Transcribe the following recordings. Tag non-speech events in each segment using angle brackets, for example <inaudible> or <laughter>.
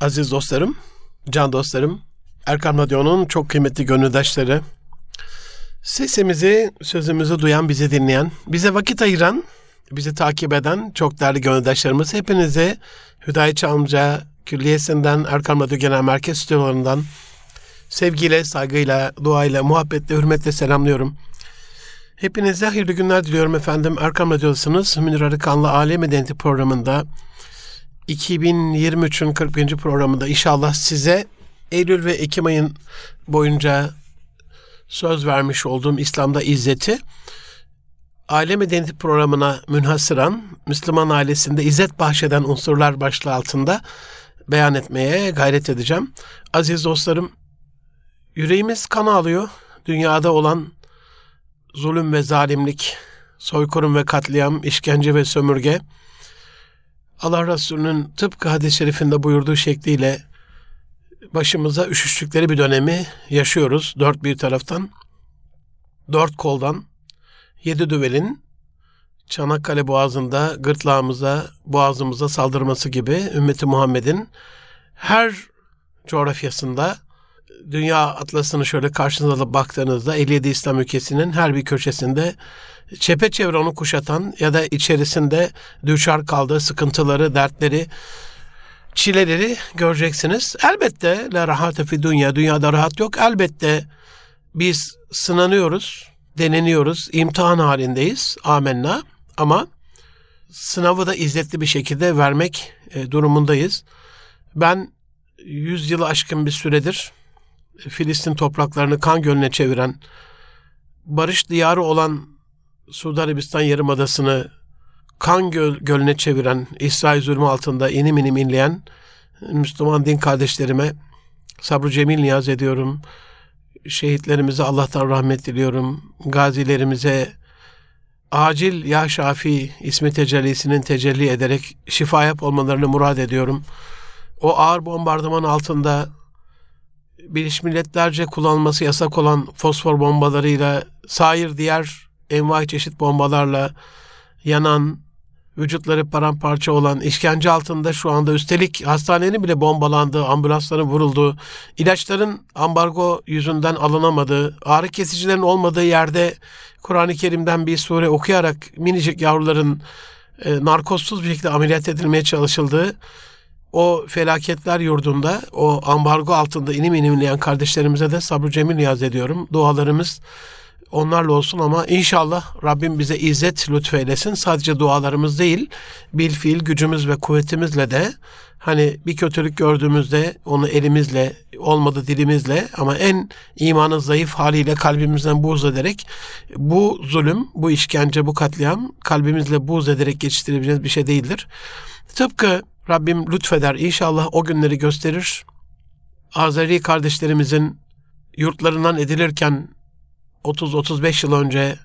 Aziz dostlarım, can dostlarım, Erkan Radyo'nun çok kıymetli gönüldaşları, sesimizi, sözümüzü duyan, bizi dinleyen, bize vakit ayıran, bizi takip eden çok değerli gönüldaşlarımız, hepinize Hüdayet amca Külliyesi'nden, Erkan Radyo Genel Merkez Stüdyolarından sevgiyle, saygıyla, duayla, muhabbetle, hürmetle selamlıyorum. Hepinize hayırlı günler diliyorum efendim. Erkam Radyo'dasınız. Münir Arıkan'la Alem Medeniyeti programında 2023'ün 40. programında inşallah size Eylül ve Ekim ayın boyunca söz vermiş olduğum İslam'da izzeti Aile Medeniyeti programına münhasıran Müslüman ailesinde izzet bahşeden unsurlar başlığı altında beyan etmeye gayret edeceğim. Aziz dostlarım, yüreğimiz kan alıyor. Dünyada olan zulüm ve zalimlik, soykırım ve katliam, işkence ve sömürge, Allah Resulü'nün tıpkı hadis-i şerifinde buyurduğu şekliyle başımıza üşüştükleri bir dönemi yaşıyoruz. Dört bir taraftan, dört koldan, yedi düvelin Çanakkale Boğazı'nda gırtlağımıza, boğazımıza saldırması gibi ümmeti Muhammed'in her coğrafyasında dünya atlasını şöyle karşınıza alıp baktığınızda 57 İslam ülkesinin her bir köşesinde çepeçevre onu kuşatan ya da içerisinde düşar kaldığı sıkıntıları, dertleri, çileleri göreceksiniz. Elbette la rahate fi dünya, dünyada rahat yok. Elbette biz sınanıyoruz, deneniyoruz, imtihan halindeyiz. Amenna. Ama sınavı da izzetli bir şekilde vermek e, durumundayız. Ben 100 yılı aşkın bir süredir Filistin topraklarını kan gölüne çeviren, barış diyarı olan Suudi Arabistan Yarımadası'nı kan göl, gölüne çeviren, İsrail zulmü altında inim inim inleyen Müslüman din kardeşlerime sabrı cemil niyaz ediyorum. Şehitlerimize Allah'tan rahmet diliyorum. Gazilerimize acil ya Şafi ismi tecellisinin tecelli ederek şifa yap olmalarını murad ediyorum. O ağır bombardıman altında Birleşmiş Milletlerce kullanılması yasak olan fosfor bombalarıyla, sair diğer envai çeşit bombalarla yanan, vücutları paramparça olan, işkence altında şu anda üstelik hastanenin bile bombalandığı, ambulansların vurulduğu, ilaçların ambargo yüzünden alınamadığı, ağrı kesicilerin olmadığı yerde Kur'an-ı Kerim'den bir sure okuyarak minicik yavruların e, narkozsuz bir şekilde ameliyat edilmeye çalışıldığı, o felaketler yurdunda, o ambargo altında inim inimleyen kardeşlerimize de sabrı cemil niyaz ediyorum. Dualarımız onlarla olsun ama inşallah Rabbim bize izzet lütfeylesin. Sadece dualarımız değil, bil fiil gücümüz ve kuvvetimizle de hani bir kötülük gördüğümüzde onu elimizle, olmadı dilimizle ama en imanı zayıf haliyle kalbimizden buğz ederek bu zulüm, bu işkence, bu katliam kalbimizle buğz ederek geçiştirebileceğimiz bir şey değildir. Tıpkı Rabbim lütfeder inşallah o günleri gösterir. Azeri kardeşlerimizin yurtlarından edilirken 30-35 yıl önce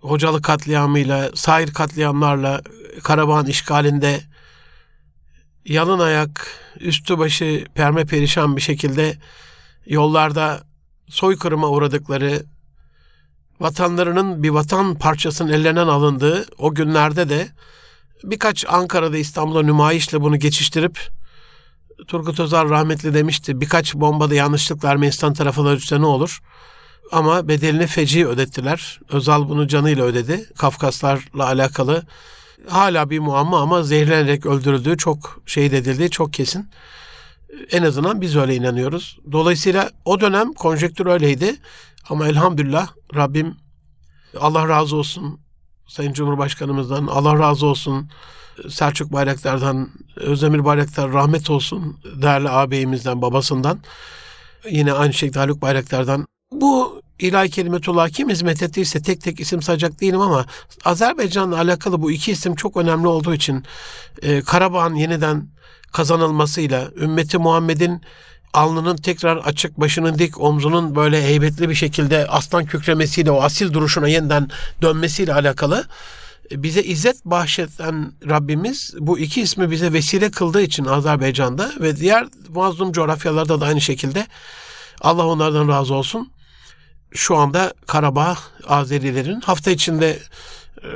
Hocalı katliamıyla, sair katliamlarla Karabağ'ın işgalinde yalın ayak, üstü başı perme perişan bir şekilde yollarda soykırıma uğradıkları, vatanlarının bir vatan parçasının ellerinden alındığı o günlerde de birkaç Ankara'da İstanbul'da nümayişle bunu geçiştirip Turgut Özal rahmetli demişti birkaç bombada yanlışlıkla Ermenistan tarafına düşse ne olur? Ama bedelini feci ödettiler. Özal bunu canıyla ödedi. Kafkaslarla alakalı hala bir muamma ama zehirlenerek öldürüldüğü çok şehit edildiği çok kesin. En azından biz öyle inanıyoruz. Dolayısıyla o dönem konjektür öyleydi. Ama elhamdülillah Rabbim Allah razı olsun Sayın Cumhurbaşkanımızdan Allah razı olsun. Selçuk Bayraktar'dan, Özdemir Bayraktar rahmet olsun. Değerli ağabeyimizden, babasından. Yine aynı şekilde Haluk Bayraktar'dan. Bu ilahi kelimetullah kim hizmet ettiyse tek tek isim sayacak değilim ama Azerbaycan'la alakalı bu iki isim çok önemli olduğu için e, Karabağ'ın yeniden kazanılmasıyla ümmeti Muhammed'in alnının tekrar açık, başının dik, omzunun böyle heybetli bir şekilde aslan kükremesiyle o asil duruşuna yeniden dönmesiyle alakalı e, bize izzet bahşeden Rabbimiz bu iki ismi bize vesile kıldığı için Azerbaycan'da ve diğer mazlum coğrafyalarda da aynı şekilde Allah onlardan razı olsun. Şu anda Karabağ Azerilerin hafta içinde e,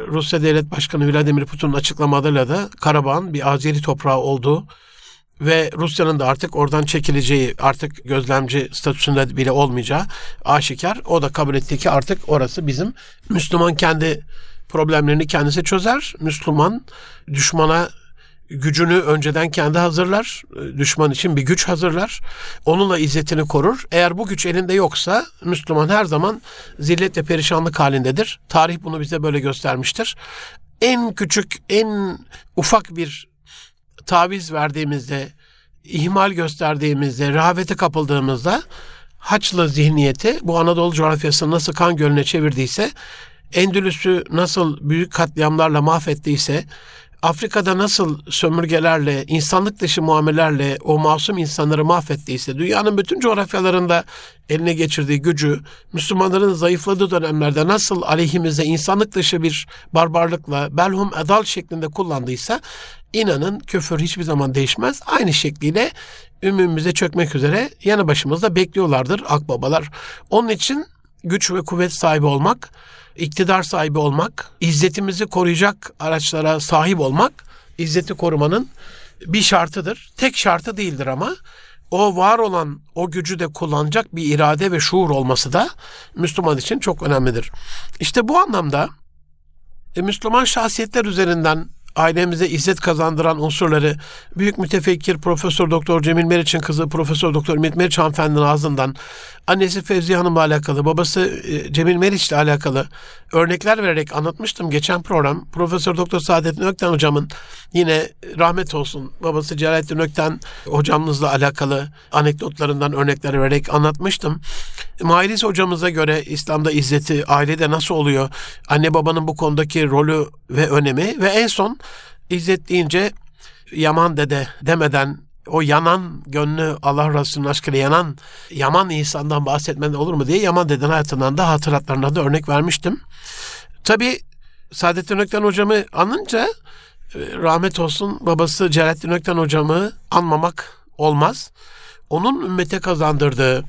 Rusya Devlet Başkanı Vladimir Putin'in açıklamalarıyla da Karabağ'ın bir Azeri toprağı olduğu ve Rusya'nın da artık oradan çekileceği, artık gözlemci statüsünde bile olmayacağı aşikar. O da kabul etti ki artık orası bizim Müslüman kendi problemlerini kendisi çözer. Müslüman düşmana gücünü önceden kendi hazırlar. Düşman için bir güç hazırlar. Onunla izzetini korur. Eğer bu güç elinde yoksa Müslüman her zaman zillet ve perişanlık halindedir. Tarih bunu bize böyle göstermiştir. En küçük, en ufak bir taviz verdiğimizde, ihmal gösterdiğimizde, rehavete kapıldığımızda Haçlı zihniyeti bu Anadolu coğrafyasını nasıl kan gölüne çevirdiyse, Endülüs'ü nasıl büyük katliamlarla mahvettiyse, Afrika'da nasıl sömürgelerle, insanlık dışı muamelerle o masum insanları mahvettiyse, dünyanın bütün coğrafyalarında eline geçirdiği gücü, Müslümanların zayıfladığı dönemlerde nasıl aleyhimize insanlık dışı bir barbarlıkla, belhum edal şeklinde kullandıysa, inanın küfür hiçbir zaman değişmez. Aynı şekliyle ümümüze çökmek üzere yanı başımızda bekliyorlardır akbabalar. Onun için güç ve kuvvet sahibi olmak, iktidar sahibi olmak, izzetimizi koruyacak araçlara sahip olmak, izzeti korumanın bir şartıdır. Tek şartı değildir ama o var olan o gücü de kullanacak bir irade ve şuur olması da Müslüman için çok önemlidir. İşte bu anlamda e, Müslüman şahsiyetler üzerinden ailemize izzet kazandıran unsurları büyük mütefekkir Profesör Doktor Cemil Meriç'in kızı Profesör Doktor Ümit Meriç hanımefendinin ağzından annesi Fevziye Hanım'la alakalı, babası e, Cemil Meriç'le alakalı örnekler vererek anlatmıştım geçen program. Profesör Doktor Saadettin Ökten hocamın yine rahmet olsun babası Celalettin Ökten hocamızla alakalı anekdotlarından örnekler vererek anlatmıştım. Mahiriz hocamıza göre İslam'da izzeti ailede nasıl oluyor? Anne babanın bu konudaki rolü ve önemi ve en son izzet deyince Yaman dede demeden o yanan gönlü Allah Resulü'nün aşkıyla yanan Yaman insandan bahsetmeden olur mu diye Yaman deden hayatından da hatıratlarına da örnek vermiştim. Tabi Saadettin Ökten hocamı anınca e, rahmet olsun babası Celalettin Ökten hocamı anmamak olmaz. Onun ümmete kazandırdığı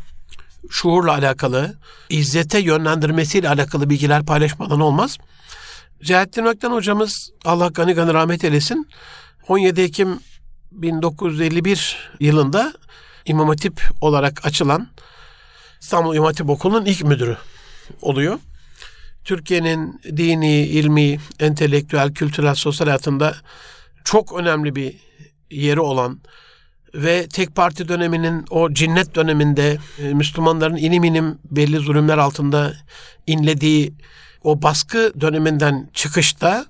şuurla alakalı, izzete yönlendirmesiyle alakalı bilgiler paylaşmadan olmaz. Celalettin Ökten hocamız Allah gani gani rahmet eylesin 17 Ekim 1951 yılında İmam Hatip olarak açılan İstanbul İmam Hatip Okulu'nun ilk müdürü oluyor. Türkiye'nin dini, ilmi, entelektüel, kültürel, sosyal hayatında çok önemli bir yeri olan ve tek parti döneminin o cinnet döneminde e, Müslümanların inim inim belli zulümler altında inlediği o baskı döneminden çıkışta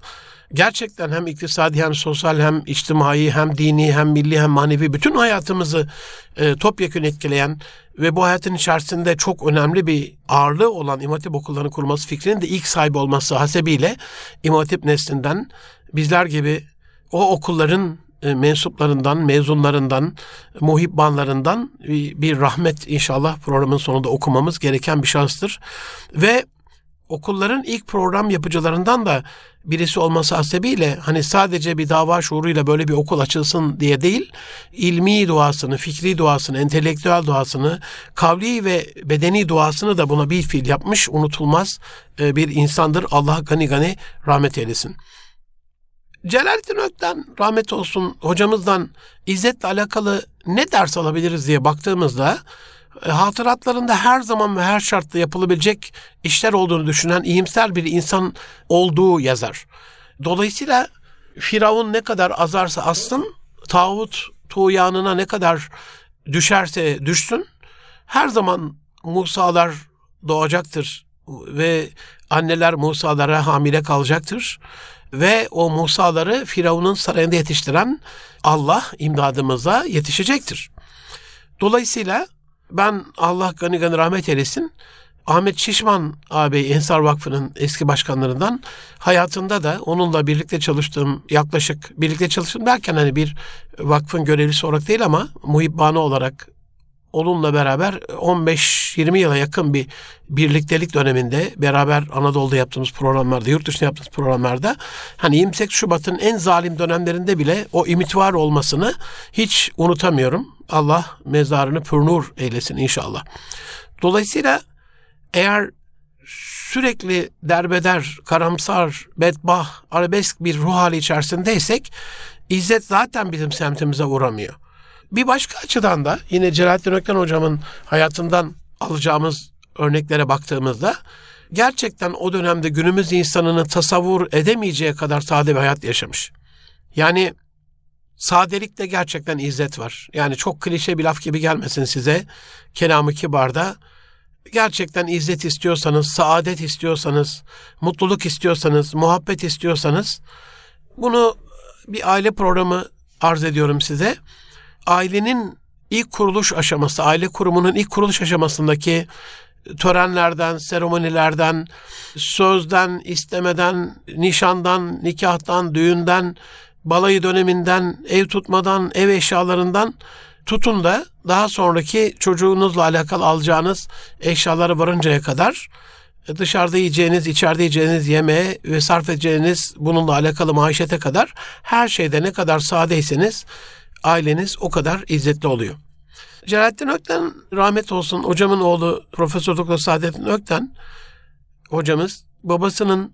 gerçekten hem iktisadi hem sosyal hem içtimai hem dini hem milli hem manevi bütün hayatımızı e, topyekun etkileyen ve bu hayatın içerisinde çok önemli bir ağırlığı olan İmam Hatip okullarını kurması fikrinin de ilk sahibi olması hasebiyle İmam neslinden bizler gibi o okulların e, mensuplarından, mezunlarından, muhibbanlarından bir rahmet inşallah programın sonunda okumamız gereken bir şanstır. Ve okulların ilk program yapıcılarından da birisi olması hasebiyle hani sadece bir dava şuuruyla böyle bir okul açılsın diye değil, ilmi duasını, fikri duasını, entelektüel duasını, kavli ve bedeni duasını da buna bir fiil yapmış, unutulmaz e, bir insandır. Allah gani gani rahmet eylesin. Celalettin Ökten rahmet olsun hocamızdan İzzet'le alakalı ne ders alabiliriz diye baktığımızda hatıratlarında her zaman ve her şartta yapılabilecek işler olduğunu düşünen iyimser bir insan olduğu yazar. Dolayısıyla Firavun ne kadar azarsa assın, tağut tuğyanına ne kadar düşerse düşsün, her zaman Musa'lar doğacaktır ve anneler Musa'lara hamile kalacaktır. Ve o Musa'ları Firavun'un sarayında yetiştiren Allah imdadımıza yetişecektir. Dolayısıyla ben Allah gani gani rahmet eylesin. Ahmet Şişman ağabey Ensar Vakfı'nın eski başkanlarından hayatında da onunla birlikte çalıştığım yaklaşık birlikte çalıştım derken hani bir vakfın görevlisi olarak değil ama muhibbane olarak onunla beraber 15-20 yıla yakın bir birliktelik döneminde beraber Anadolu'da yaptığımız programlarda, yurt dışında yaptığımız programlarda hani 28 Şubat'ın en zalim dönemlerinde bile o imitivar olmasını hiç unutamıyorum. Allah mezarını pürnur eylesin inşallah. Dolayısıyla eğer sürekli derbeder, karamsar, bedbah, arabesk bir ruh hali içerisindeysek İzzet zaten bizim semtimize uğramıyor. Bir başka açıdan da yine Celalettin Ökten hocamın hayatından alacağımız örneklere baktığımızda gerçekten o dönemde günümüz insanını tasavvur edemeyeceği kadar sade bir hayat yaşamış. Yani sadelikte gerçekten izzet var. Yani çok klişe bir laf gibi gelmesin size. Kelamı kibarda gerçekten izzet istiyorsanız, saadet istiyorsanız, mutluluk istiyorsanız, muhabbet istiyorsanız bunu bir aile programı arz ediyorum size. Ailenin ilk kuruluş aşaması, aile kurumunun ilk kuruluş aşamasındaki törenlerden, seremonilerden, sözden, istemeden, nişandan, nikahtan, düğünden, balayı döneminden, ev tutmadan, ev eşyalarından tutun da daha sonraki çocuğunuzla alakalı alacağınız eşyaları varıncaya kadar dışarıda yiyeceğiniz, içeride yiyeceğiniz yemeğe ve sarf edeceğiniz bununla alakalı maişete kadar her şeyde ne kadar sadeyseniz aileniz o kadar izzetli oluyor. Celalettin Ökten rahmet olsun hocamın oğlu Profesör Doktor Saadettin Ökten hocamız babasının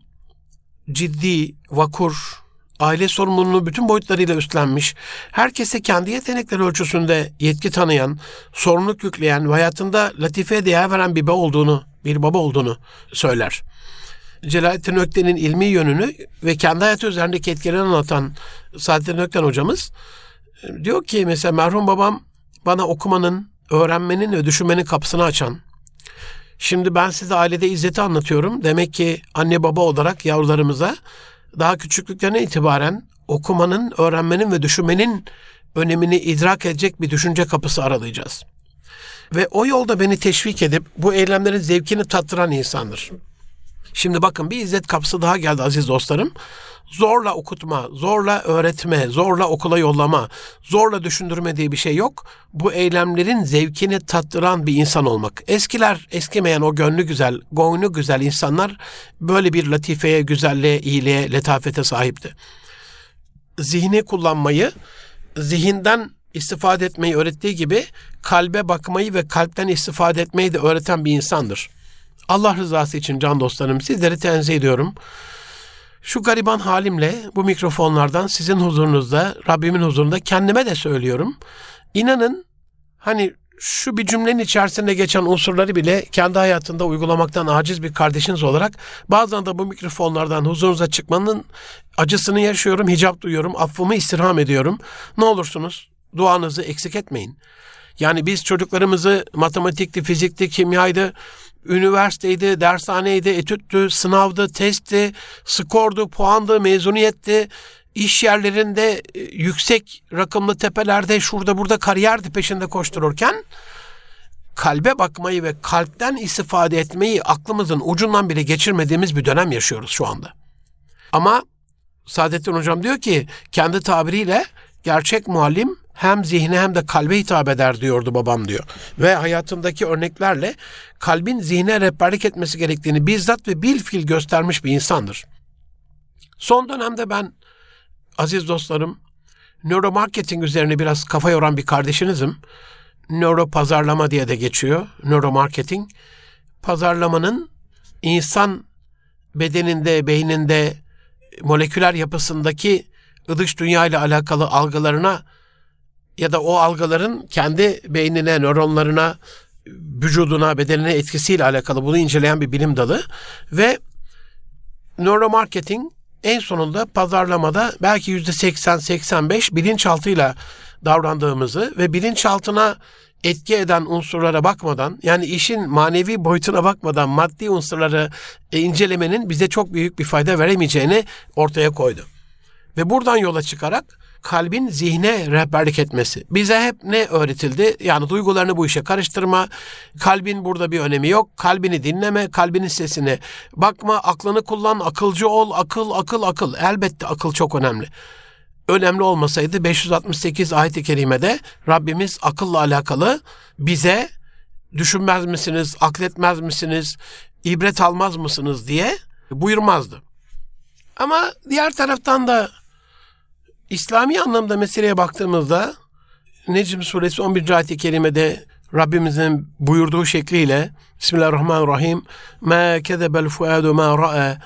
ciddi, vakur, aile sorumluluğunu bütün boyutlarıyla üstlenmiş, herkese kendi yetenekleri ölçüsünde yetki tanıyan, sorumluluk yükleyen ve hayatında latifeye değer veren bir baba olduğunu, bir baba olduğunu söyler. Celalettin Ökten'in ilmi yönünü ve kendi hayatı üzerindeki etkilerini anlatan Saadettin Ökten hocamız diyor ki mesela merhum babam bana okumanın, öğrenmenin ve düşünmenin kapısını açan, Şimdi ben size ailede izzeti anlatıyorum. Demek ki anne baba olarak yavrularımıza daha küçüklüklerine itibaren okumanın, öğrenmenin ve düşünmenin önemini idrak edecek bir düşünce kapısı aralayacağız. Ve o yolda beni teşvik edip bu eylemlerin zevkini tattıran insandır. Şimdi bakın bir izzet kapısı daha geldi aziz dostlarım. Zorla okutma, zorla öğretme, zorla okula yollama, zorla düşündürme diye bir şey yok. Bu eylemlerin zevkini tattıran bir insan olmak. Eskiler, eskimeyen o gönlü güzel, gönlü güzel insanlar böyle bir latifeye, güzelliğe, iyiliğe, letafete sahipti. Zihni kullanmayı, zihinden istifade etmeyi öğrettiği gibi kalbe bakmayı ve kalpten istifade etmeyi de öğreten bir insandır. Allah rızası için can dostlarım sizleri tenzih ediyorum. Şu gariban halimle bu mikrofonlardan sizin huzurunuzda, Rabbimin huzurunda kendime de söylüyorum. İnanın hani şu bir cümlenin içerisinde geçen unsurları bile kendi hayatında uygulamaktan aciz bir kardeşiniz olarak bazen de bu mikrofonlardan huzurunuza çıkmanın acısını yaşıyorum, hicap duyuyorum, affımı istirham ediyorum. Ne olursunuz duanızı eksik etmeyin. Yani biz çocuklarımızı matematikti, fizikti, kimyaydı, üniversiteydi, dershaneydi, etüttü, sınavdı, testti, skordu, puandı, mezuniyetti, iş yerlerinde e, yüksek rakımlı tepelerde şurada burada kariyerdi peşinde koştururken kalbe bakmayı ve kalpten istifade etmeyi aklımızın ucundan bile geçirmediğimiz bir dönem yaşıyoruz şu anda. Ama Saadettin Hocam diyor ki kendi tabiriyle gerçek muallim hem zihne hem de kalbe hitap eder diyordu babam diyor. Ve hayatımdaki örneklerle kalbin zihne rehberlik etmesi gerektiğini bizzat ve bilfil göstermiş bir insandır. Son dönemde ben aziz dostlarım nöromarketing üzerine biraz kafa yoran bir kardeşinizim. Nöro pazarlama diye de geçiyor. Nöromarketing. Pazarlamanın insan bedeninde, beyninde, moleküler yapısındaki dış dünya ile alakalı algılarına ya da o algıların kendi beynine, nöronlarına, vücuduna, bedenine etkisiyle alakalı bunu inceleyen bir bilim dalı ve nöromarketing en sonunda pazarlamada belki yüzde 80-85 bilinçaltıyla davrandığımızı ve bilinçaltına etki eden unsurlara bakmadan yani işin manevi boyutuna bakmadan maddi unsurları e, incelemenin bize çok büyük bir fayda veremeyeceğini ortaya koydu. Ve buradan yola çıkarak kalbin zihne rehberlik etmesi. Bize hep ne öğretildi? Yani duygularını bu işe karıştırma, kalbin burada bir önemi yok, kalbini dinleme, kalbinin sesine bakma, aklını kullan, akılcı ol, akıl, akıl, akıl. Elbette akıl çok önemli. Önemli olmasaydı 568 ayet-i kerimede Rabbimiz akılla alakalı bize düşünmez misiniz, akletmez misiniz, ibret almaz mısınız diye buyurmazdı. Ama diğer taraftan da İslami anlamda meseleye baktığımızda Necm suresi 11. ayet-i kerimede Rabbimizin buyurduğu şekliyle Bismillahirrahmanirrahim Ma kezebel fuadu ma ra'a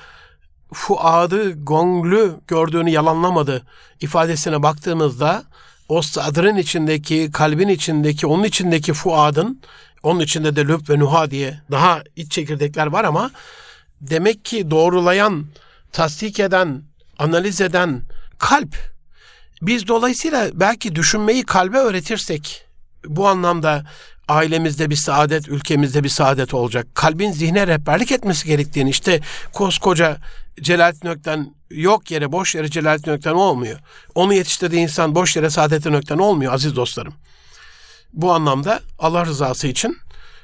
Fuadı, gonglü gördüğünü yalanlamadı ifadesine baktığımızda o sadrın içindeki, kalbin içindeki, onun içindeki fuadın, onun içinde de lüb ve nuha diye daha iç çekirdekler var ama demek ki doğrulayan, tasdik eden, analiz eden kalp. Biz dolayısıyla belki düşünmeyi kalbe öğretirsek bu anlamda ailemizde bir saadet, ülkemizde bir saadet olacak. Kalbin zihne rehberlik etmesi gerektiğini işte koskoca Celalettin Ökten yok yere, boş yere Celalettin Ökten olmuyor. Onu yetiştirdiği insan boş yere Saadettin Ökten olmuyor aziz dostlarım. Bu anlamda Allah rızası için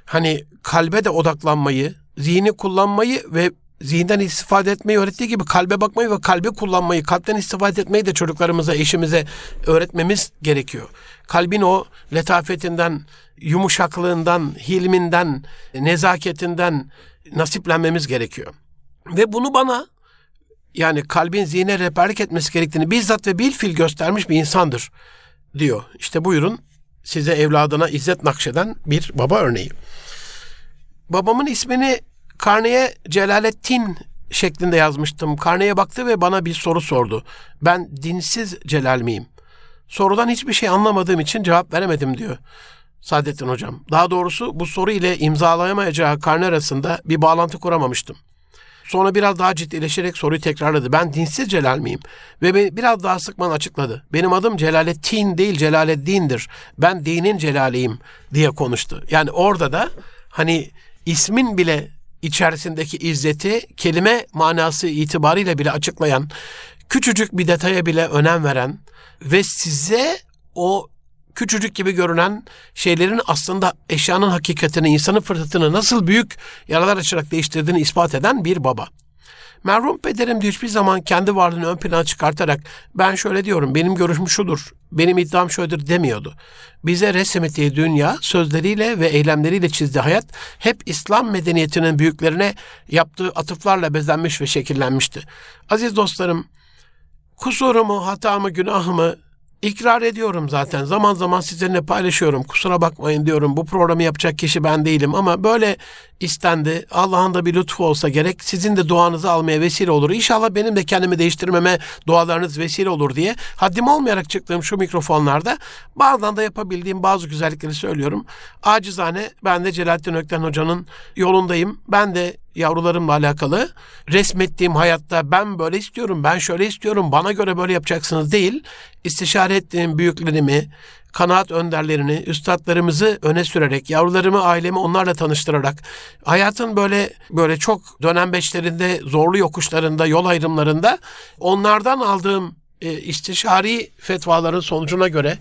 hani kalbe de odaklanmayı, zihni kullanmayı ve zihinden istifade etmeyi öğrettiği gibi kalbe bakmayı ve kalbi kullanmayı, kalpten istifade etmeyi de çocuklarımıza, eşimize öğretmemiz gerekiyor. Kalbin o letafetinden, yumuşaklığından, hilminden, nezaketinden nasiplenmemiz gerekiyor. Ve bunu bana yani kalbin zihne rehberlik etmesi gerektiğini bizzat ve bilfil göstermiş bir insandır diyor. İşte buyurun size evladına izzet nakşeden bir baba örneği. Babamın ismini karneye Celalettin şeklinde yazmıştım. Karneye baktı ve bana bir soru sordu. Ben dinsiz Celal miyim? Sorudan hiçbir şey anlamadığım için cevap veremedim diyor. Saadettin Hocam. Daha doğrusu bu soru ile imzalayamayacağı karne arasında bir bağlantı kuramamıştım. Sonra biraz daha ciddileşerek soruyu tekrarladı. Ben dinsiz Celal miyim? Ve biraz daha sıkman açıkladı. Benim adım Celalettin değil Celaleddin'dir. Ben dinin celaliyim diye konuştu. Yani orada da hani ismin bile içerisindeki izzeti kelime manası itibariyle bile açıklayan, küçücük bir detaya bile önem veren ve size o küçücük gibi görünen şeylerin aslında eşyanın hakikatini, insanın fırsatını nasıl büyük yaralar açarak değiştirdiğini ispat eden bir baba. Merhum pederim diyor hiçbir zaman kendi varlığını ön plana çıkartarak ben şöyle diyorum, benim görüşüm şudur, benim iddiam şöyledir demiyordu. Bize resmettiği dünya sözleriyle ve eylemleriyle çizdiği hayat hep İslam medeniyetinin büyüklerine yaptığı atıflarla bezenmiş ve şekillenmişti. Aziz dostlarım, kusurumu, hatamı, günahımı İkrar ediyorum zaten. Zaman zaman sizinle paylaşıyorum. Kusura bakmayın diyorum. Bu programı yapacak kişi ben değilim ama böyle istendi. Allah'ın da bir lütfu olsa gerek. Sizin de duanızı almaya vesile olur. İnşallah benim de kendimi değiştirmeme dualarınız vesile olur diye haddim olmayarak çıktığım şu mikrofonlarda bazen de yapabildiğim bazı güzellikleri söylüyorum. Acizane ben de Celalettin Ökten Hoca'nın yolundayım. Ben de yavrularımla alakalı resmettiğim hayatta ben böyle istiyorum, ben şöyle istiyorum, bana göre böyle yapacaksınız değil. İstişare ettiğim büyüklerimi, kanaat önderlerini, üstadlarımızı öne sürerek, yavrularımı, ailemi onlarla tanıştırarak, hayatın böyle böyle çok dönem beşlerinde, zorlu yokuşlarında, yol ayrımlarında onlardan aldığım e, istişari fetvaların sonucuna göre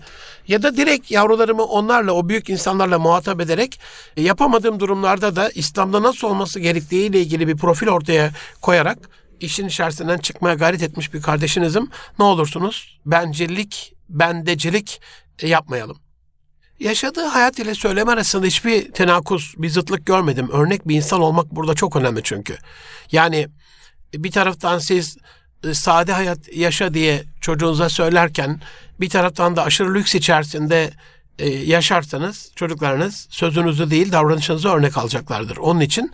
ya da direkt yavrularımı onlarla o büyük insanlarla muhatap ederek e, yapamadığım durumlarda da İslam'da nasıl olması gerektiği ile ilgili bir profil ortaya koyarak işin içerisinden çıkmaya gayret etmiş bir kardeşinizim. Ne olursunuz bencillik, bendecilik e, yapmayalım. Yaşadığı hayat ile söyleme arasında hiçbir tenakuz, bir zıtlık görmedim. Örnek bir insan olmak burada çok önemli çünkü. Yani bir taraftan siz e, sade hayat yaşa diye çocuğunuza söylerken bir taraftan da aşırı lüks içerisinde e, yaşarsanız çocuklarınız sözünüzü değil davranışınızı örnek alacaklardır. Onun için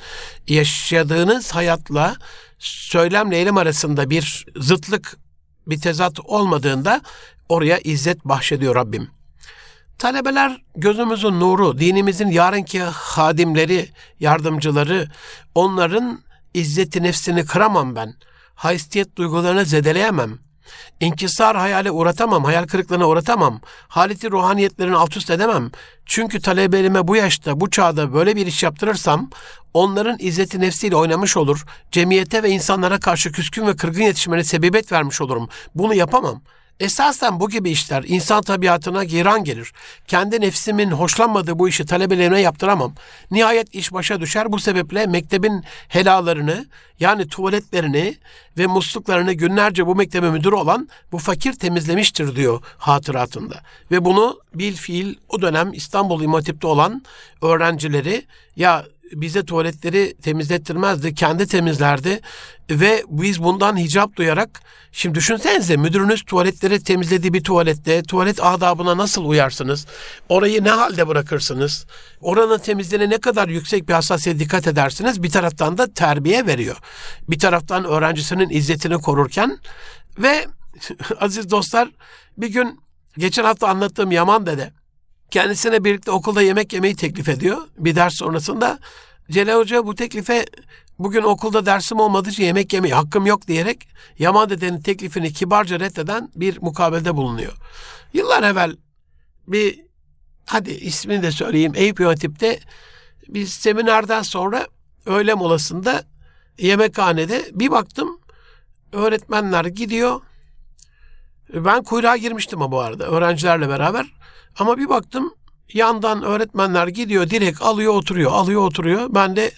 yaşadığınız hayatla söylemle eylem arasında bir zıtlık, bir tezat olmadığında oraya izzet bahşediyor Rabbim. Talebeler gözümüzün nuru, dinimizin yarınki hadimleri, yardımcıları, onların izzeti nefsini kıramam ben.'' Haysiyet duygularını zedeleyemem. İnkisar hayale uğratamam, hayal kırıklığına uğratamam. Haleti ruhaniyetlerini alt üst edemem. Çünkü talebelerime bu yaşta, bu çağda böyle bir iş yaptırırsam onların izzeti nefsiyle oynamış olur. Cemiyete ve insanlara karşı küskün ve kırgın yetişmene sebebiyet vermiş olurum. Bunu yapamam.'' Esasen bu gibi işler insan tabiatına giran gelir. Kendi nefsimin hoşlanmadığı bu işi talebelerime yaptıramam. Nihayet iş başa düşer. Bu sebeple mektebin helalarını yani tuvaletlerini ve musluklarını günlerce bu mektebe müdür olan bu fakir temizlemiştir diyor hatıratında. Ve bunu bil fiil o dönem İstanbul İmam Hatip'te olan öğrencileri ya bize tuvaletleri temizlettirmezdi, kendi temizlerdi ve biz bundan hicap duyarak şimdi düşünsenize müdürünüz tuvaletleri temizlediği bir tuvalette tuvalet adabına nasıl uyarsınız? Orayı ne halde bırakırsınız? Oranın temizliğine ne kadar yüksek bir hassasiyet dikkat edersiniz? Bir taraftan da terbiye veriyor. Bir taraftan öğrencisinin izzetini korurken ve <laughs> aziz dostlar bir gün geçen hafta anlattığım Yaman dede kendisine birlikte okulda yemek yemeyi teklif ediyor. Bir ders sonrasında Celal Hoca bu teklife bugün okulda dersim olmadığı için yemek yemeye hakkım yok diyerek Yaman dedenin teklifini kibarca reddeden bir mukabelde bulunuyor. Yıllar evvel bir hadi ismini de söyleyeyim Eyüp Yönetim'de biz seminerden sonra öğle molasında yemekhanede bir baktım öğretmenler gidiyor. Ben kuyruğa girmiştim ama bu arada öğrencilerle beraber. Ama bir baktım yandan öğretmenler gidiyor direkt alıyor oturuyor alıyor oturuyor. Ben de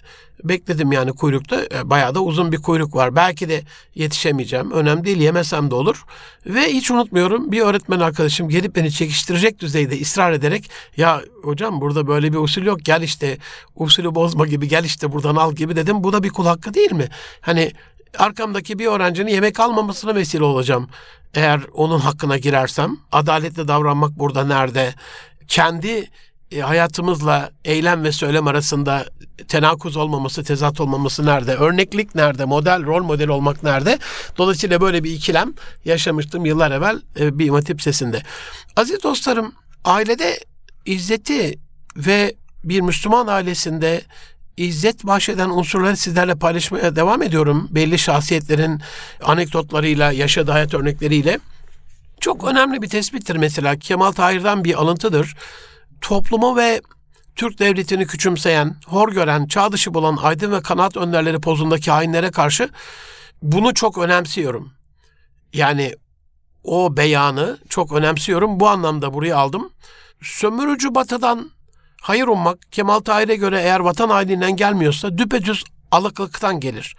bekledim yani kuyrukta. E, bayağı da uzun bir kuyruk var. Belki de yetişemeyeceğim. Önemli değil yemesem de olur. Ve hiç unutmuyorum bir öğretmen arkadaşım gelip beni çekiştirecek düzeyde ısrar ederek ya hocam burada böyle bir usul yok gel işte usulü bozma gibi gel işte buradan al gibi dedim. Bu da bir kul hakkı değil mi? Hani arkamdaki bir öğrencinin yemek almamasına vesile olacağım. Eğer onun hakkına girersem adaletle davranmak burada nerede? Kendi e, hayatımızla eylem ve söylem arasında tenakuz olmaması, tezat olmaması nerede? Örneklik nerede? Model, rol model olmak nerede? Dolayısıyla böyle bir ikilem yaşamıştım yıllar evvel e, bir imatip sesinde. Aziz dostlarım, ailede izzeti ve bir Müslüman ailesinde izzet bahşeden unsurları sizlerle paylaşmaya devam ediyorum. Belli şahsiyetlerin anekdotlarıyla, yaşadığı hayat örnekleriyle. Çok önemli bir tespittir mesela. Kemal Tahir'den bir alıntıdır. Toplumu ve Türk devletini küçümseyen, hor gören, çağ dışı bulan aydın ve kanaat önderleri pozundaki hainlere karşı bunu çok önemsiyorum. Yani o beyanı çok önemsiyorum. Bu anlamda buraya aldım. Sömürücü batıdan hayır ummak Kemal Tahir'e göre eğer vatan haininden gelmiyorsa düpedüz alıklıktan gelir.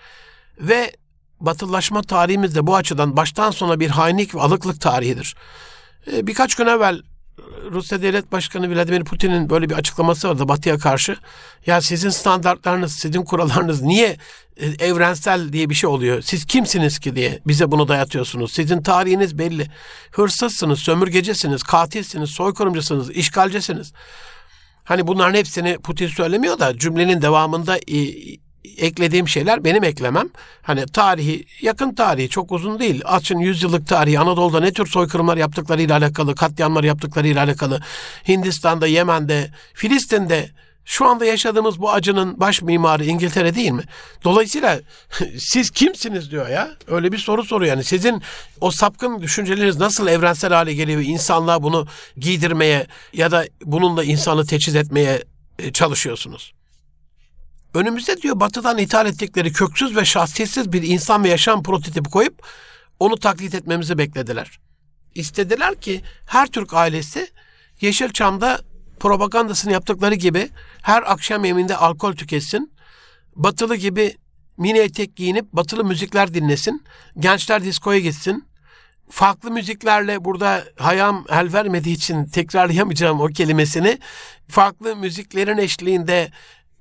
Ve batılılaşma tarihimiz de bu açıdan baştan sona bir hainlik ve alıklık tarihidir. Ee, birkaç gün evvel Rusya Devlet Başkanı Vladimir Putin'in böyle bir açıklaması vardı Batı'ya karşı. Ya sizin standartlarınız, sizin kurallarınız niye e, evrensel diye bir şey oluyor? Siz kimsiniz ki diye bize bunu dayatıyorsunuz. Sizin tarihiniz belli. Hırsızsınız, sömürgecesiniz, katilsiniz, soykırımcısınız, işgalcisiniz. Hani bunların hepsini Putin söylemiyor da cümlenin devamında e, eklediğim şeyler benim eklemem. Hani tarihi, yakın tarihi çok uzun değil. Açın yüzyıllık tarihi Anadolu'da ne tür soykırımlar yaptıklarıyla alakalı, katliamlar yaptıklarıyla alakalı. Hindistan'da, Yemen'de, Filistin'de şu anda yaşadığımız bu acının baş mimarı İngiltere değil mi? Dolayısıyla <laughs> siz kimsiniz diyor ya. Öyle bir soru soruyor yani. Sizin o sapkın düşünceleriniz nasıl evrensel hale geliyor? İnsanlığa bunu giydirmeye ya da bununla insanı teçhiz etmeye e, çalışıyorsunuz. Önümüzde diyor batıdan ithal ettikleri köksüz ve şahsiyetsiz bir insan ve yaşam prototipi koyup onu taklit etmemizi beklediler. İstediler ki her Türk ailesi Yeşilçam'da propagandasını yaptıkları gibi her akşam yemeğinde alkol tüketsin. Batılı gibi mini etek giyinip batılı müzikler dinlesin. Gençler diskoya gitsin. Farklı müziklerle burada hayam el vermediği için tekrarlayamayacağım o kelimesini. Farklı müziklerin eşliğinde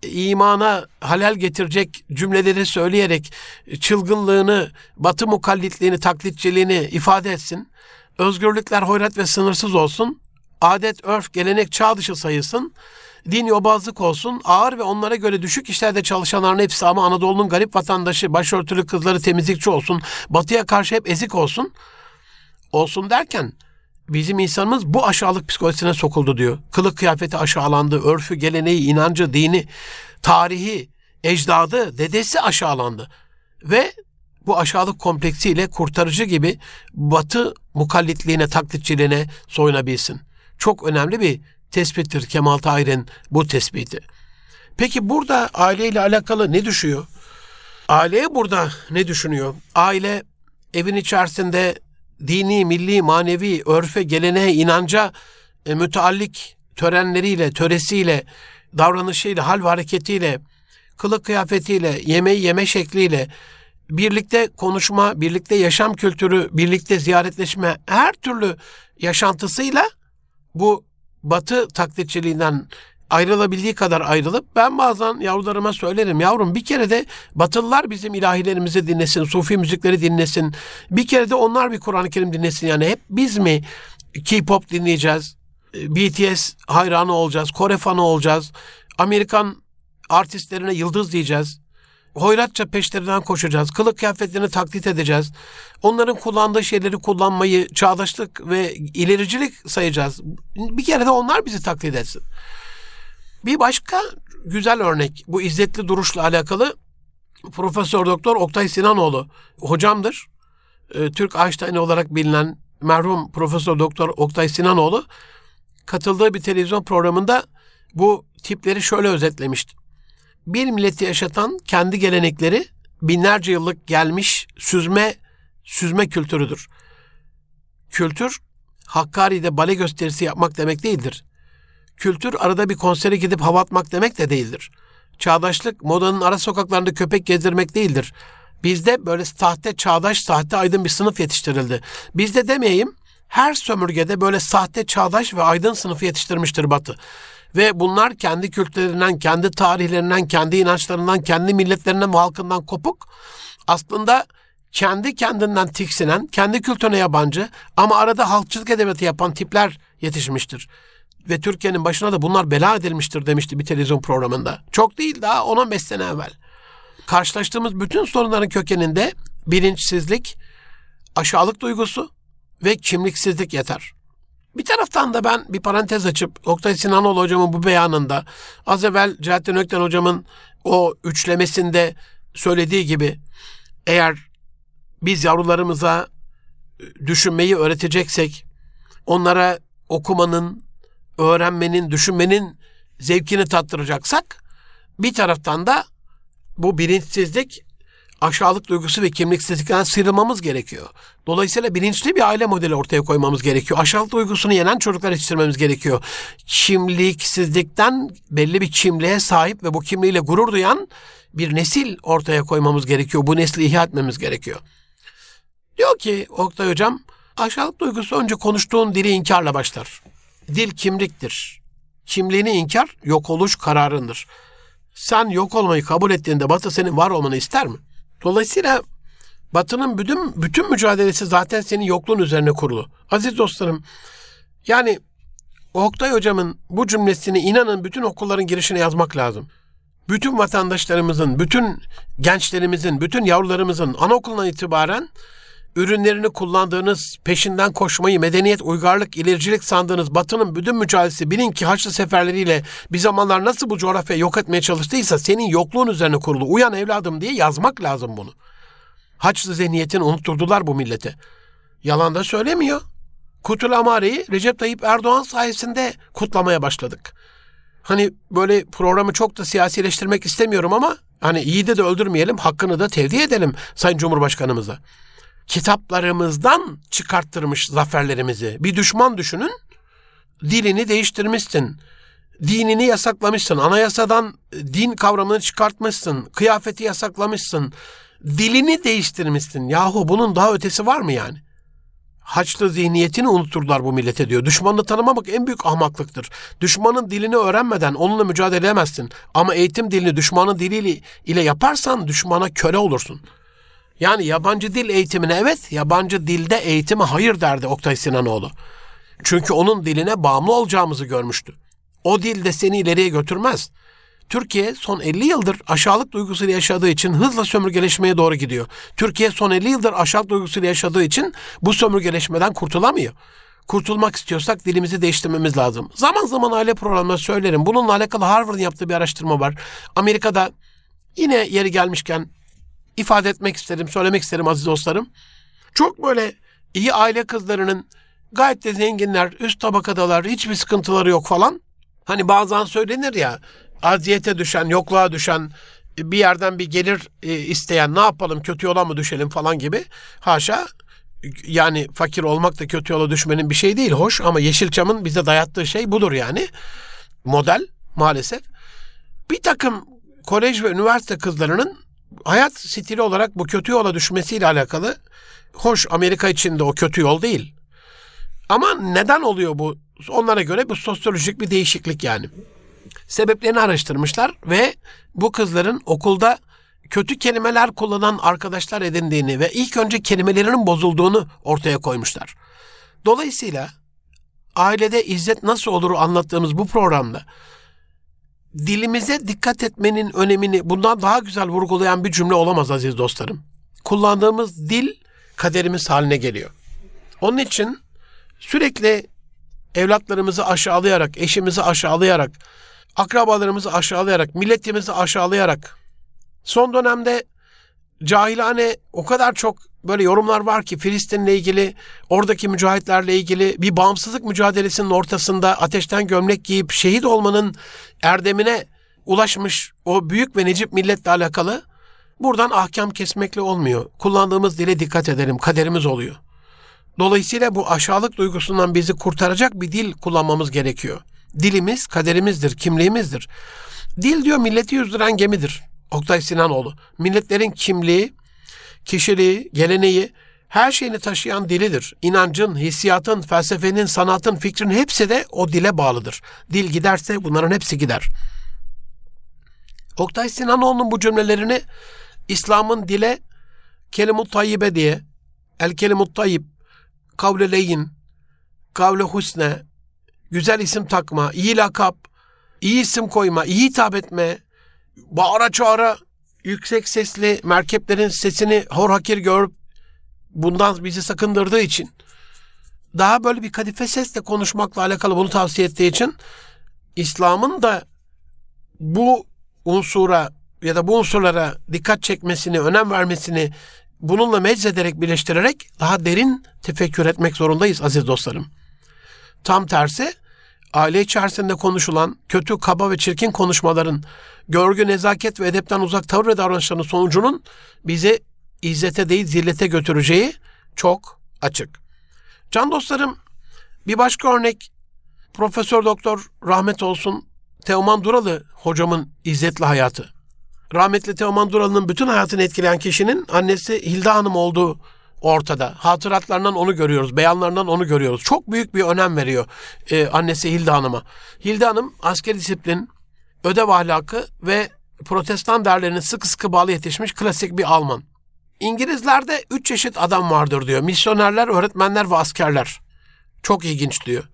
imana halel getirecek cümleleri söyleyerek çılgınlığını, batı mukallitliğini, taklitçiliğini ifade etsin. Özgürlükler hoyrat ve sınırsız olsun. Adet, örf, gelenek çağ dışı sayılsın. Din yobazlık olsun. Ağır ve onlara göre düşük işlerde çalışanların hepsi ama Anadolu'nun garip vatandaşı, başörtülü kızları temizlikçi olsun. Batıya karşı hep ezik olsun. Olsun derken bizim insanımız bu aşağılık psikolojisine sokuldu diyor. Kılık kıyafeti aşağılandı, örfü, geleneği, inancı, dini, tarihi, ecdadı, dedesi aşağılandı. Ve bu aşağılık kompleksiyle kurtarıcı gibi batı mukallitliğine, taklitçiliğine soyunabilsin. Çok önemli bir tespittir Kemal Tahir'in bu tespiti. Peki burada aileyle alakalı ne düşüyor? Aileye burada ne düşünüyor? Aile evin içerisinde dini, milli, manevi, örfe, geleneğe, inanca e, müteallik törenleriyle, töresiyle, davranışıyla, hal ve hareketiyle, kılık kıyafetiyle, yemeği yeme şekliyle, birlikte konuşma, birlikte yaşam kültürü, birlikte ziyaretleşme, her türlü yaşantısıyla bu batı taklitçiliğinden ayrılabildiği kadar ayrılıp ben bazen yavrularıma söylerim yavrum bir kere de Batılılar bizim ilahilerimizi dinlesin, sufi müzikleri dinlesin. Bir kere de onlar bir Kur'an-ı Kerim dinlesin. Yani hep biz mi K-pop dinleyeceğiz? BTS hayranı olacağız, Kore fanı olacağız. Amerikan artistlerine yıldız diyeceğiz. Hoyratça peşlerinden koşacağız. Kılık kıyafetlerini taklit edeceğiz. Onların kullandığı şeyleri kullanmayı çağdaşlık ve ilericilik sayacağız. Bir kere de onlar bizi taklit etsin. Bir başka güzel örnek bu izzetli duruşla alakalı Profesör Doktor Oktay Sinanoğlu hocamdır. Ee, Türk Einstein olarak bilinen merhum Profesör Doktor Oktay Sinanoğlu katıldığı bir televizyon programında bu tipleri şöyle özetlemişti. Bir milleti yaşatan kendi gelenekleri binlerce yıllık gelmiş süzme süzme kültürüdür. Kültür Hakkari'de bale gösterisi yapmak demek değildir. Kültür arada bir konsere gidip hava atmak demek de değildir. Çağdaşlık modanın ara sokaklarında köpek gezdirmek değildir. Bizde böyle sahte çağdaş, sahte aydın bir sınıf yetiştirildi. Bizde demeyeyim, her sömürgede böyle sahte çağdaş ve aydın sınıfı yetiştirmiştir Batı. Ve bunlar kendi kültürlerinden, kendi tarihlerinden, kendi inançlarından, kendi milletlerinden ve halkından kopuk. Aslında kendi kendinden tiksinen, kendi kültürüne yabancı ama arada halkçılık edebiyatı yapan tipler yetişmiştir. Ve Türkiye'nin başına da bunlar bela edilmiştir demişti bir televizyon programında. Çok değil daha 10-15 sene evvel. Karşılaştığımız bütün sorunların kökeninde bilinçsizlik, aşağılık duygusu ve kimliksizlik yeter. Bir taraftan da ben bir parantez açıp Oktay Sinanoğlu hocamın bu beyanında az evvel Celalettin Ökten hocamın o üçlemesinde söylediği gibi eğer biz yavrularımıza düşünmeyi öğreteceksek onlara okumanın, öğrenmenin, düşünmenin zevkini tattıracaksak bir taraftan da bu bilinçsizlik aşağılık duygusu ve kimliksizlikten sıyrılmamız gerekiyor. Dolayısıyla bilinçli bir aile modeli ortaya koymamız gerekiyor. Aşağılık duygusunu yenen çocuklar yetiştirmemiz gerekiyor. Kimliksizlikten belli bir kimliğe sahip ve bu kimliğiyle gurur duyan bir nesil ortaya koymamız gerekiyor. Bu nesli ihya etmemiz gerekiyor. Diyor ki Oktay Hocam, aşağılık duygusu önce konuştuğun dili inkarla başlar. Dil kimliktir. Kimliğini inkar, yok oluş kararındır. Sen yok olmayı kabul ettiğinde Batı senin var olmanı ister mi? Dolayısıyla Batı'nın bütün, bütün mücadelesi zaten senin yokluğun üzerine kurulu. Aziz dostlarım, yani Oktay Hocam'ın bu cümlesini inanın bütün okulların girişine yazmak lazım. Bütün vatandaşlarımızın, bütün gençlerimizin, bütün yavrularımızın anaokulundan itibaren ürünlerini kullandığınız, peşinden koşmayı, medeniyet, uygarlık, ilericilik sandığınız Batı'nın bütün mücadelesi bilin ki Haçlı seferleriyle bir zamanlar nasıl bu coğrafyayı yok etmeye çalıştıysa senin yokluğun üzerine kurulu. Uyan evladım diye yazmak lazım bunu. Haçlı zihniyetini unutturdular bu millete. Yalan da söylemiyor. Kutul Amare'yi Recep Tayyip Erdoğan sayesinde kutlamaya başladık. Hani böyle programı çok da siyasileştirmek istemiyorum ama hani iyi de de öldürmeyelim, hakkını da tevdi edelim Sayın Cumhurbaşkanımıza kitaplarımızdan çıkarttırmış zaferlerimizi. Bir düşman düşünün, dilini değiştirmişsin. Dinini yasaklamışsın. Anayasadan din kavramını çıkartmışsın. Kıyafeti yasaklamışsın. Dilini değiştirmişsin. Yahu bunun daha ötesi var mı yani? Haçlı zihniyetini unuturlar bu millete diyor. Düşmanını tanımamak en büyük ahmaklıktır. Düşmanın dilini öğrenmeden onunla mücadele edemezsin. Ama eğitim dilini düşmanın diliyle ile yaparsan düşmana köle olursun.'' Yani yabancı dil eğitimine evet, yabancı dilde eğitime hayır derdi Oktay Sinanoğlu. Çünkü onun diline bağımlı olacağımızı görmüştü. O dil de seni ileriye götürmez. Türkiye son 50 yıldır aşağılık duygusuyla yaşadığı için hızla sömürgeleşmeye doğru gidiyor. Türkiye son 50 yıldır aşağılık duygusuyla yaşadığı için bu sömürgeleşmeden kurtulamıyor. Kurtulmak istiyorsak dilimizi değiştirmemiz lazım. Zaman zaman aile programında söylerim. Bununla alakalı Harvard'ın yaptığı bir araştırma var. Amerika'da yine yeri gelmişken ifade etmek isterim, söylemek isterim aziz dostlarım. Çok böyle iyi aile kızlarının gayet de zenginler, üst tabakadalar, hiçbir sıkıntıları yok falan. Hani bazen söylenir ya, aziyete düşen, yokluğa düşen, bir yerden bir gelir e, isteyen ne yapalım kötü yola mı düşelim falan gibi. Haşa yani fakir olmak da kötü yola düşmenin bir şey değil hoş ama Yeşilçam'ın bize dayattığı şey budur yani. Model maalesef. Bir takım kolej ve üniversite kızlarının hayat stili olarak bu kötü yola düşmesiyle alakalı hoş Amerika için de o kötü yol değil. Ama neden oluyor bu? Onlara göre bu sosyolojik bir değişiklik yani. Sebeplerini araştırmışlar ve bu kızların okulda kötü kelimeler kullanan arkadaşlar edindiğini ve ilk önce kelimelerinin bozulduğunu ortaya koymuşlar. Dolayısıyla ailede izzet nasıl olur anlattığımız bu programda dilimize dikkat etmenin önemini bundan daha güzel vurgulayan bir cümle olamaz aziz dostlarım. Kullandığımız dil kaderimiz haline geliyor. Onun için sürekli evlatlarımızı aşağılayarak, eşimizi aşağılayarak, akrabalarımızı aşağılayarak, milletimizi aşağılayarak son dönemde cahilane o kadar çok böyle yorumlar var ki Filistin'le ilgili, oradaki mücahitlerle ilgili bir bağımsızlık mücadelesinin ortasında ateşten gömlek giyip şehit olmanın erdemine ulaşmış o büyük ve necip milletle alakalı buradan ahkam kesmekle olmuyor. Kullandığımız dile dikkat edelim, kaderimiz oluyor. Dolayısıyla bu aşağılık duygusundan bizi kurtaracak bir dil kullanmamız gerekiyor. Dilimiz kaderimizdir, kimliğimizdir. Dil diyor milleti yüzdüren gemidir. Oktay Sinanoğlu. Milletlerin kimliği, kişiliği, geleneği, her şeyini taşıyan dilidir. İnancın, hissiyatın, felsefenin, sanatın, fikrin hepsi de o dile bağlıdır. Dil giderse bunların hepsi gider. Oktay Sinanoğlu'nun bu cümlelerini İslam'ın dile kelimut tayyibe diye, el kelimut tayyib, kavle leyin, kavle husne, güzel isim takma, iyi lakap, iyi isim koyma, iyi hitap etme, bağıra çağıra, yüksek sesli merkeplerin sesini hor hakir görüp bundan bizi sakındırdığı için daha böyle bir kadife sesle konuşmakla alakalı bunu tavsiye ettiği için İslam'ın da bu unsura ya da bu unsurlara dikkat çekmesini, önem vermesini bununla meczederek, birleştirerek daha derin tefekkür etmek zorundayız aziz dostlarım. Tam tersi aile içerisinde konuşulan kötü, kaba ve çirkin konuşmaların, görgü, nezaket ve edepten uzak tavır ve davranışların sonucunun bizi izzete değil zillete götüreceği çok açık. Can dostlarım, bir başka örnek Profesör Doktor rahmet olsun Teoman Duralı hocamın izzetli hayatı. Rahmetli Teoman Duralı'nın bütün hayatını etkileyen kişinin annesi Hilda Hanım olduğu ortada. Hatıratlarından onu görüyoruz, beyanlarından onu görüyoruz. Çok büyük bir önem veriyor e, annesi Hilda Hanım'a. Hilda Hanım asker disiplin, ödev ahlakı ve protestan değerlerine sıkı sıkı bağlı yetişmiş klasik bir Alman. İngilizlerde üç çeşit adam vardır diyor. Misyonerler, öğretmenler ve askerler. Çok ilginç diyor.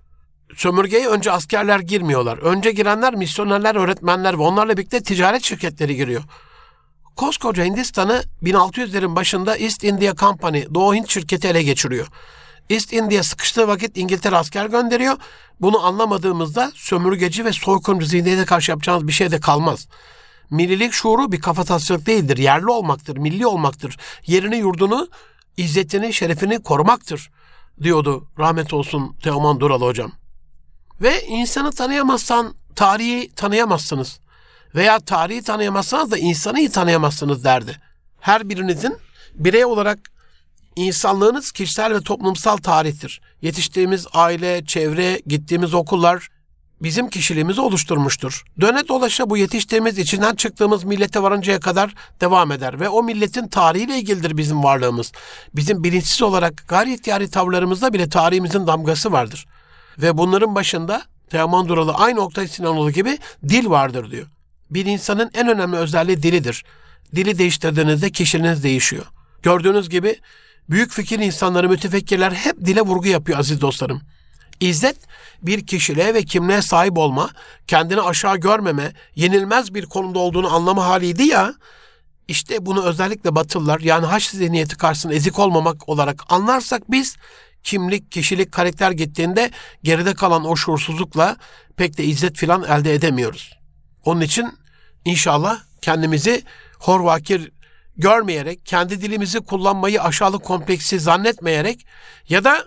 Sömürgeye önce askerler girmiyorlar. Önce girenler misyonerler, öğretmenler ve onlarla birlikte ticaret şirketleri giriyor. Koskoca Hindistan'ı 1600'lerin başında East India Company, Doğu Hint şirketi ele geçiriyor. East India sıkıştığı vakit İngiltere asker gönderiyor. Bunu anlamadığımızda sömürgeci ve soykuncu zihniyete karşı yapacağımız bir şey de kalmaz. Millilik şuuru bir kafatasçılık değildir. Yerli olmaktır, milli olmaktır. Yerini, yurdunu, izzetini, şerefini korumaktır diyordu rahmet olsun Teoman Duralı hocam. Ve insanı tanıyamazsan tarihi tanıyamazsınız. Veya tarihi tanıyamazsanız da insanı iyi tanıyamazsınız derdi. Her birinizin birey olarak insanlığınız kişisel ve toplumsal tarihtir. Yetiştiğimiz aile, çevre, gittiğimiz okullar bizim kişiliğimizi oluşturmuştur. Döne dolaşa bu yetiştiğimiz, içinden çıktığımız millete varıncaya kadar devam eder ve o milletin tarihiyle ilgilidir bizim varlığımız. Bizim bilinçsiz olarak gayri ihtiyari tavırlarımızda bile tarihimizin damgası vardır. Ve bunların başında Teoman Duralı aynı Oktay Sinanoğlu gibi dil vardır diyor. Bir insanın en önemli özelliği dilidir. Dili değiştirdiğinizde kişiliğiniz değişiyor. Gördüğünüz gibi büyük fikir insanları, mütefekkirler hep dile vurgu yapıyor aziz dostlarım. İzzet bir kişiliğe ve kimliğe sahip olma, kendini aşağı görmeme, yenilmez bir konumda olduğunu anlama haliydi ya. İşte bunu özellikle Batılılar yani haç zihniyeti karşısında ezik olmamak olarak anlarsak biz kimlik, kişilik, karakter gittiğinde geride kalan o şuursuzlukla pek de izzet filan elde edemiyoruz. Onun için inşallah kendimizi horvakir görmeyerek, kendi dilimizi kullanmayı aşağılık kompleksi zannetmeyerek ya da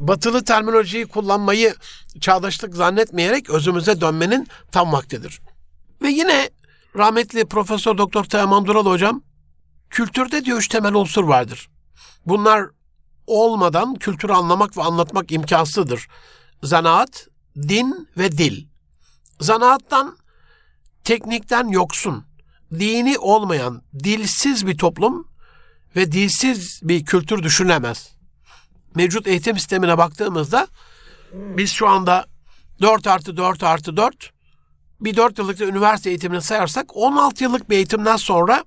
batılı terminolojiyi kullanmayı çağdaşlık zannetmeyerek özümüze dönmenin tam vaktidir. Ve yine rahmetli Profesör Doktor Teoman Dural hocam kültürde diyor üç temel unsur vardır. Bunlar olmadan kültürü anlamak ve anlatmak imkansızdır. Zanaat, din ve dil. Zanaattan, teknikten yoksun, dini olmayan, dilsiz bir toplum ve dilsiz bir kültür düşünemez. Mevcut eğitim sistemine baktığımızda biz şu anda 4 artı 4 artı 4 bir 4 yıllık üniversite eğitimini sayarsak 16 yıllık bir eğitimden sonra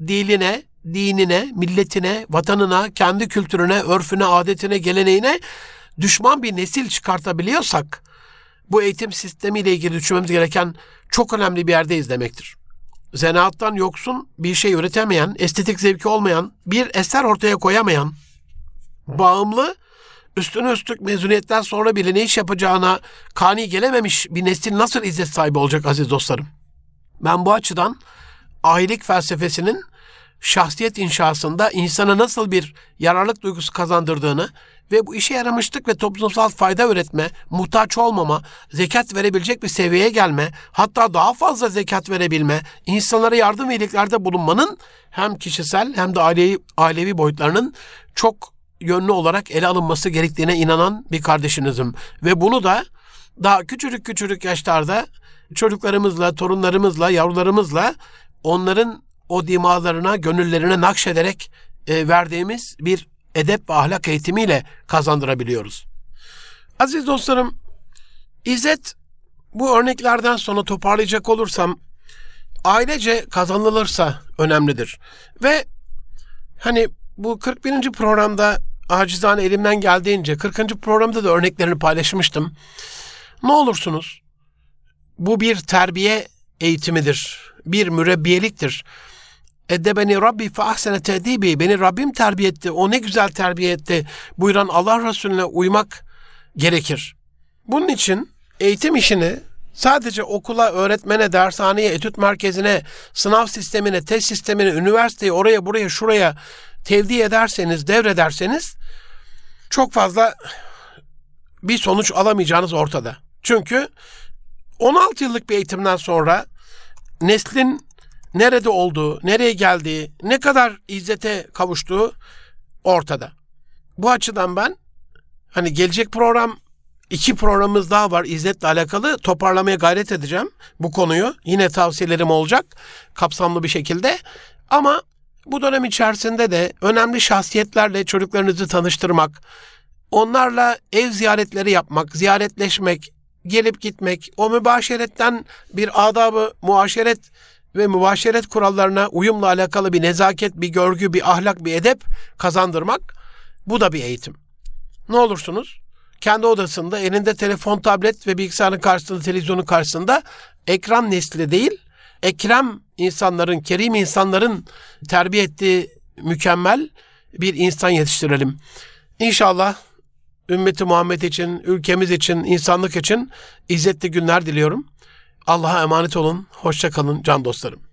diline, dinine, milletine, vatanına, kendi kültürüne, örfüne, adetine, geleneğine düşman bir nesil çıkartabiliyorsak bu eğitim sistemiyle ilgili düşünmemiz gereken çok önemli bir yerdeyiz demektir. Zanaattan yoksun, bir şey üretemeyen, estetik zevki olmayan, bir eser ortaya koyamayan, bağımlı, üstüne üstlük mezuniyetten sonra bile ne iş yapacağına kani gelememiş bir nesil nasıl izzet sahibi olacak aziz dostlarım? Ben bu açıdan ahilik felsefesinin şahsiyet inşasında insana nasıl bir yararlık duygusu kazandırdığını ve bu işe yaramışlık ve toplumsal fayda üretme, muhtaç olmama, zekat verebilecek bir seviyeye gelme, hatta daha fazla zekat verebilme, insanlara yardım ve iyiliklerde bulunmanın hem kişisel hem de ailevi, ailevi boyutlarının çok yönlü olarak ele alınması gerektiğine inanan bir kardeşinizim. Ve bunu da daha küçücük küçücük yaşlarda çocuklarımızla, torunlarımızla, yavrularımızla onların o dimalarına, gönüllerine nakşederek e, verdiğimiz bir edep ve ahlak eğitimiyle kazandırabiliyoruz. Aziz dostlarım, İzzet bu örneklerden sonra toparlayacak olursam ailece kazanılırsa önemlidir. Ve hani bu 41. programda acizane elimden geldiğince 40. programda da örneklerini paylaşmıştım. Ne olursunuz bu bir terbiye eğitimidir. Bir mürebbiyeliktir. Eddebeni Rabbi fe ahsene tedibi. Beni Rabbim terbiye etti. O ne güzel terbiye etti. Buyuran Allah Resulüne uymak gerekir. Bunun için eğitim işini sadece okula, öğretmene, dershaneye, etüt merkezine, sınav sistemine, test sistemine, üniversiteye, oraya, buraya, şuraya tevdi ederseniz, devrederseniz çok fazla bir sonuç alamayacağınız ortada. Çünkü 16 yıllık bir eğitimden sonra neslin nerede olduğu, nereye geldiği, ne kadar izzete kavuştuğu ortada. Bu açıdan ben hani gelecek program iki programımız daha var izzetle alakalı toparlamaya gayret edeceğim bu konuyu. Yine tavsiyelerim olacak kapsamlı bir şekilde. Ama bu dönem içerisinde de önemli şahsiyetlerle çocuklarınızı tanıştırmak, onlarla ev ziyaretleri yapmak, ziyaretleşmek, gelip gitmek, o mübaşeretten bir adabı muaşeret ve mübaşeret kurallarına uyumla alakalı bir nezaket, bir görgü, bir ahlak, bir edep kazandırmak bu da bir eğitim. Ne olursunuz? Kendi odasında elinde telefon, tablet ve bilgisayarın karşısında, televizyonun karşısında ekran nesli değil, ekrem insanların, kerim insanların terbiye ettiği mükemmel bir insan yetiştirelim. İnşallah ümmeti Muhammed için, ülkemiz için, insanlık için izzetli günler diliyorum. Allah'a emanet olun. Hoşça kalın can dostlarım.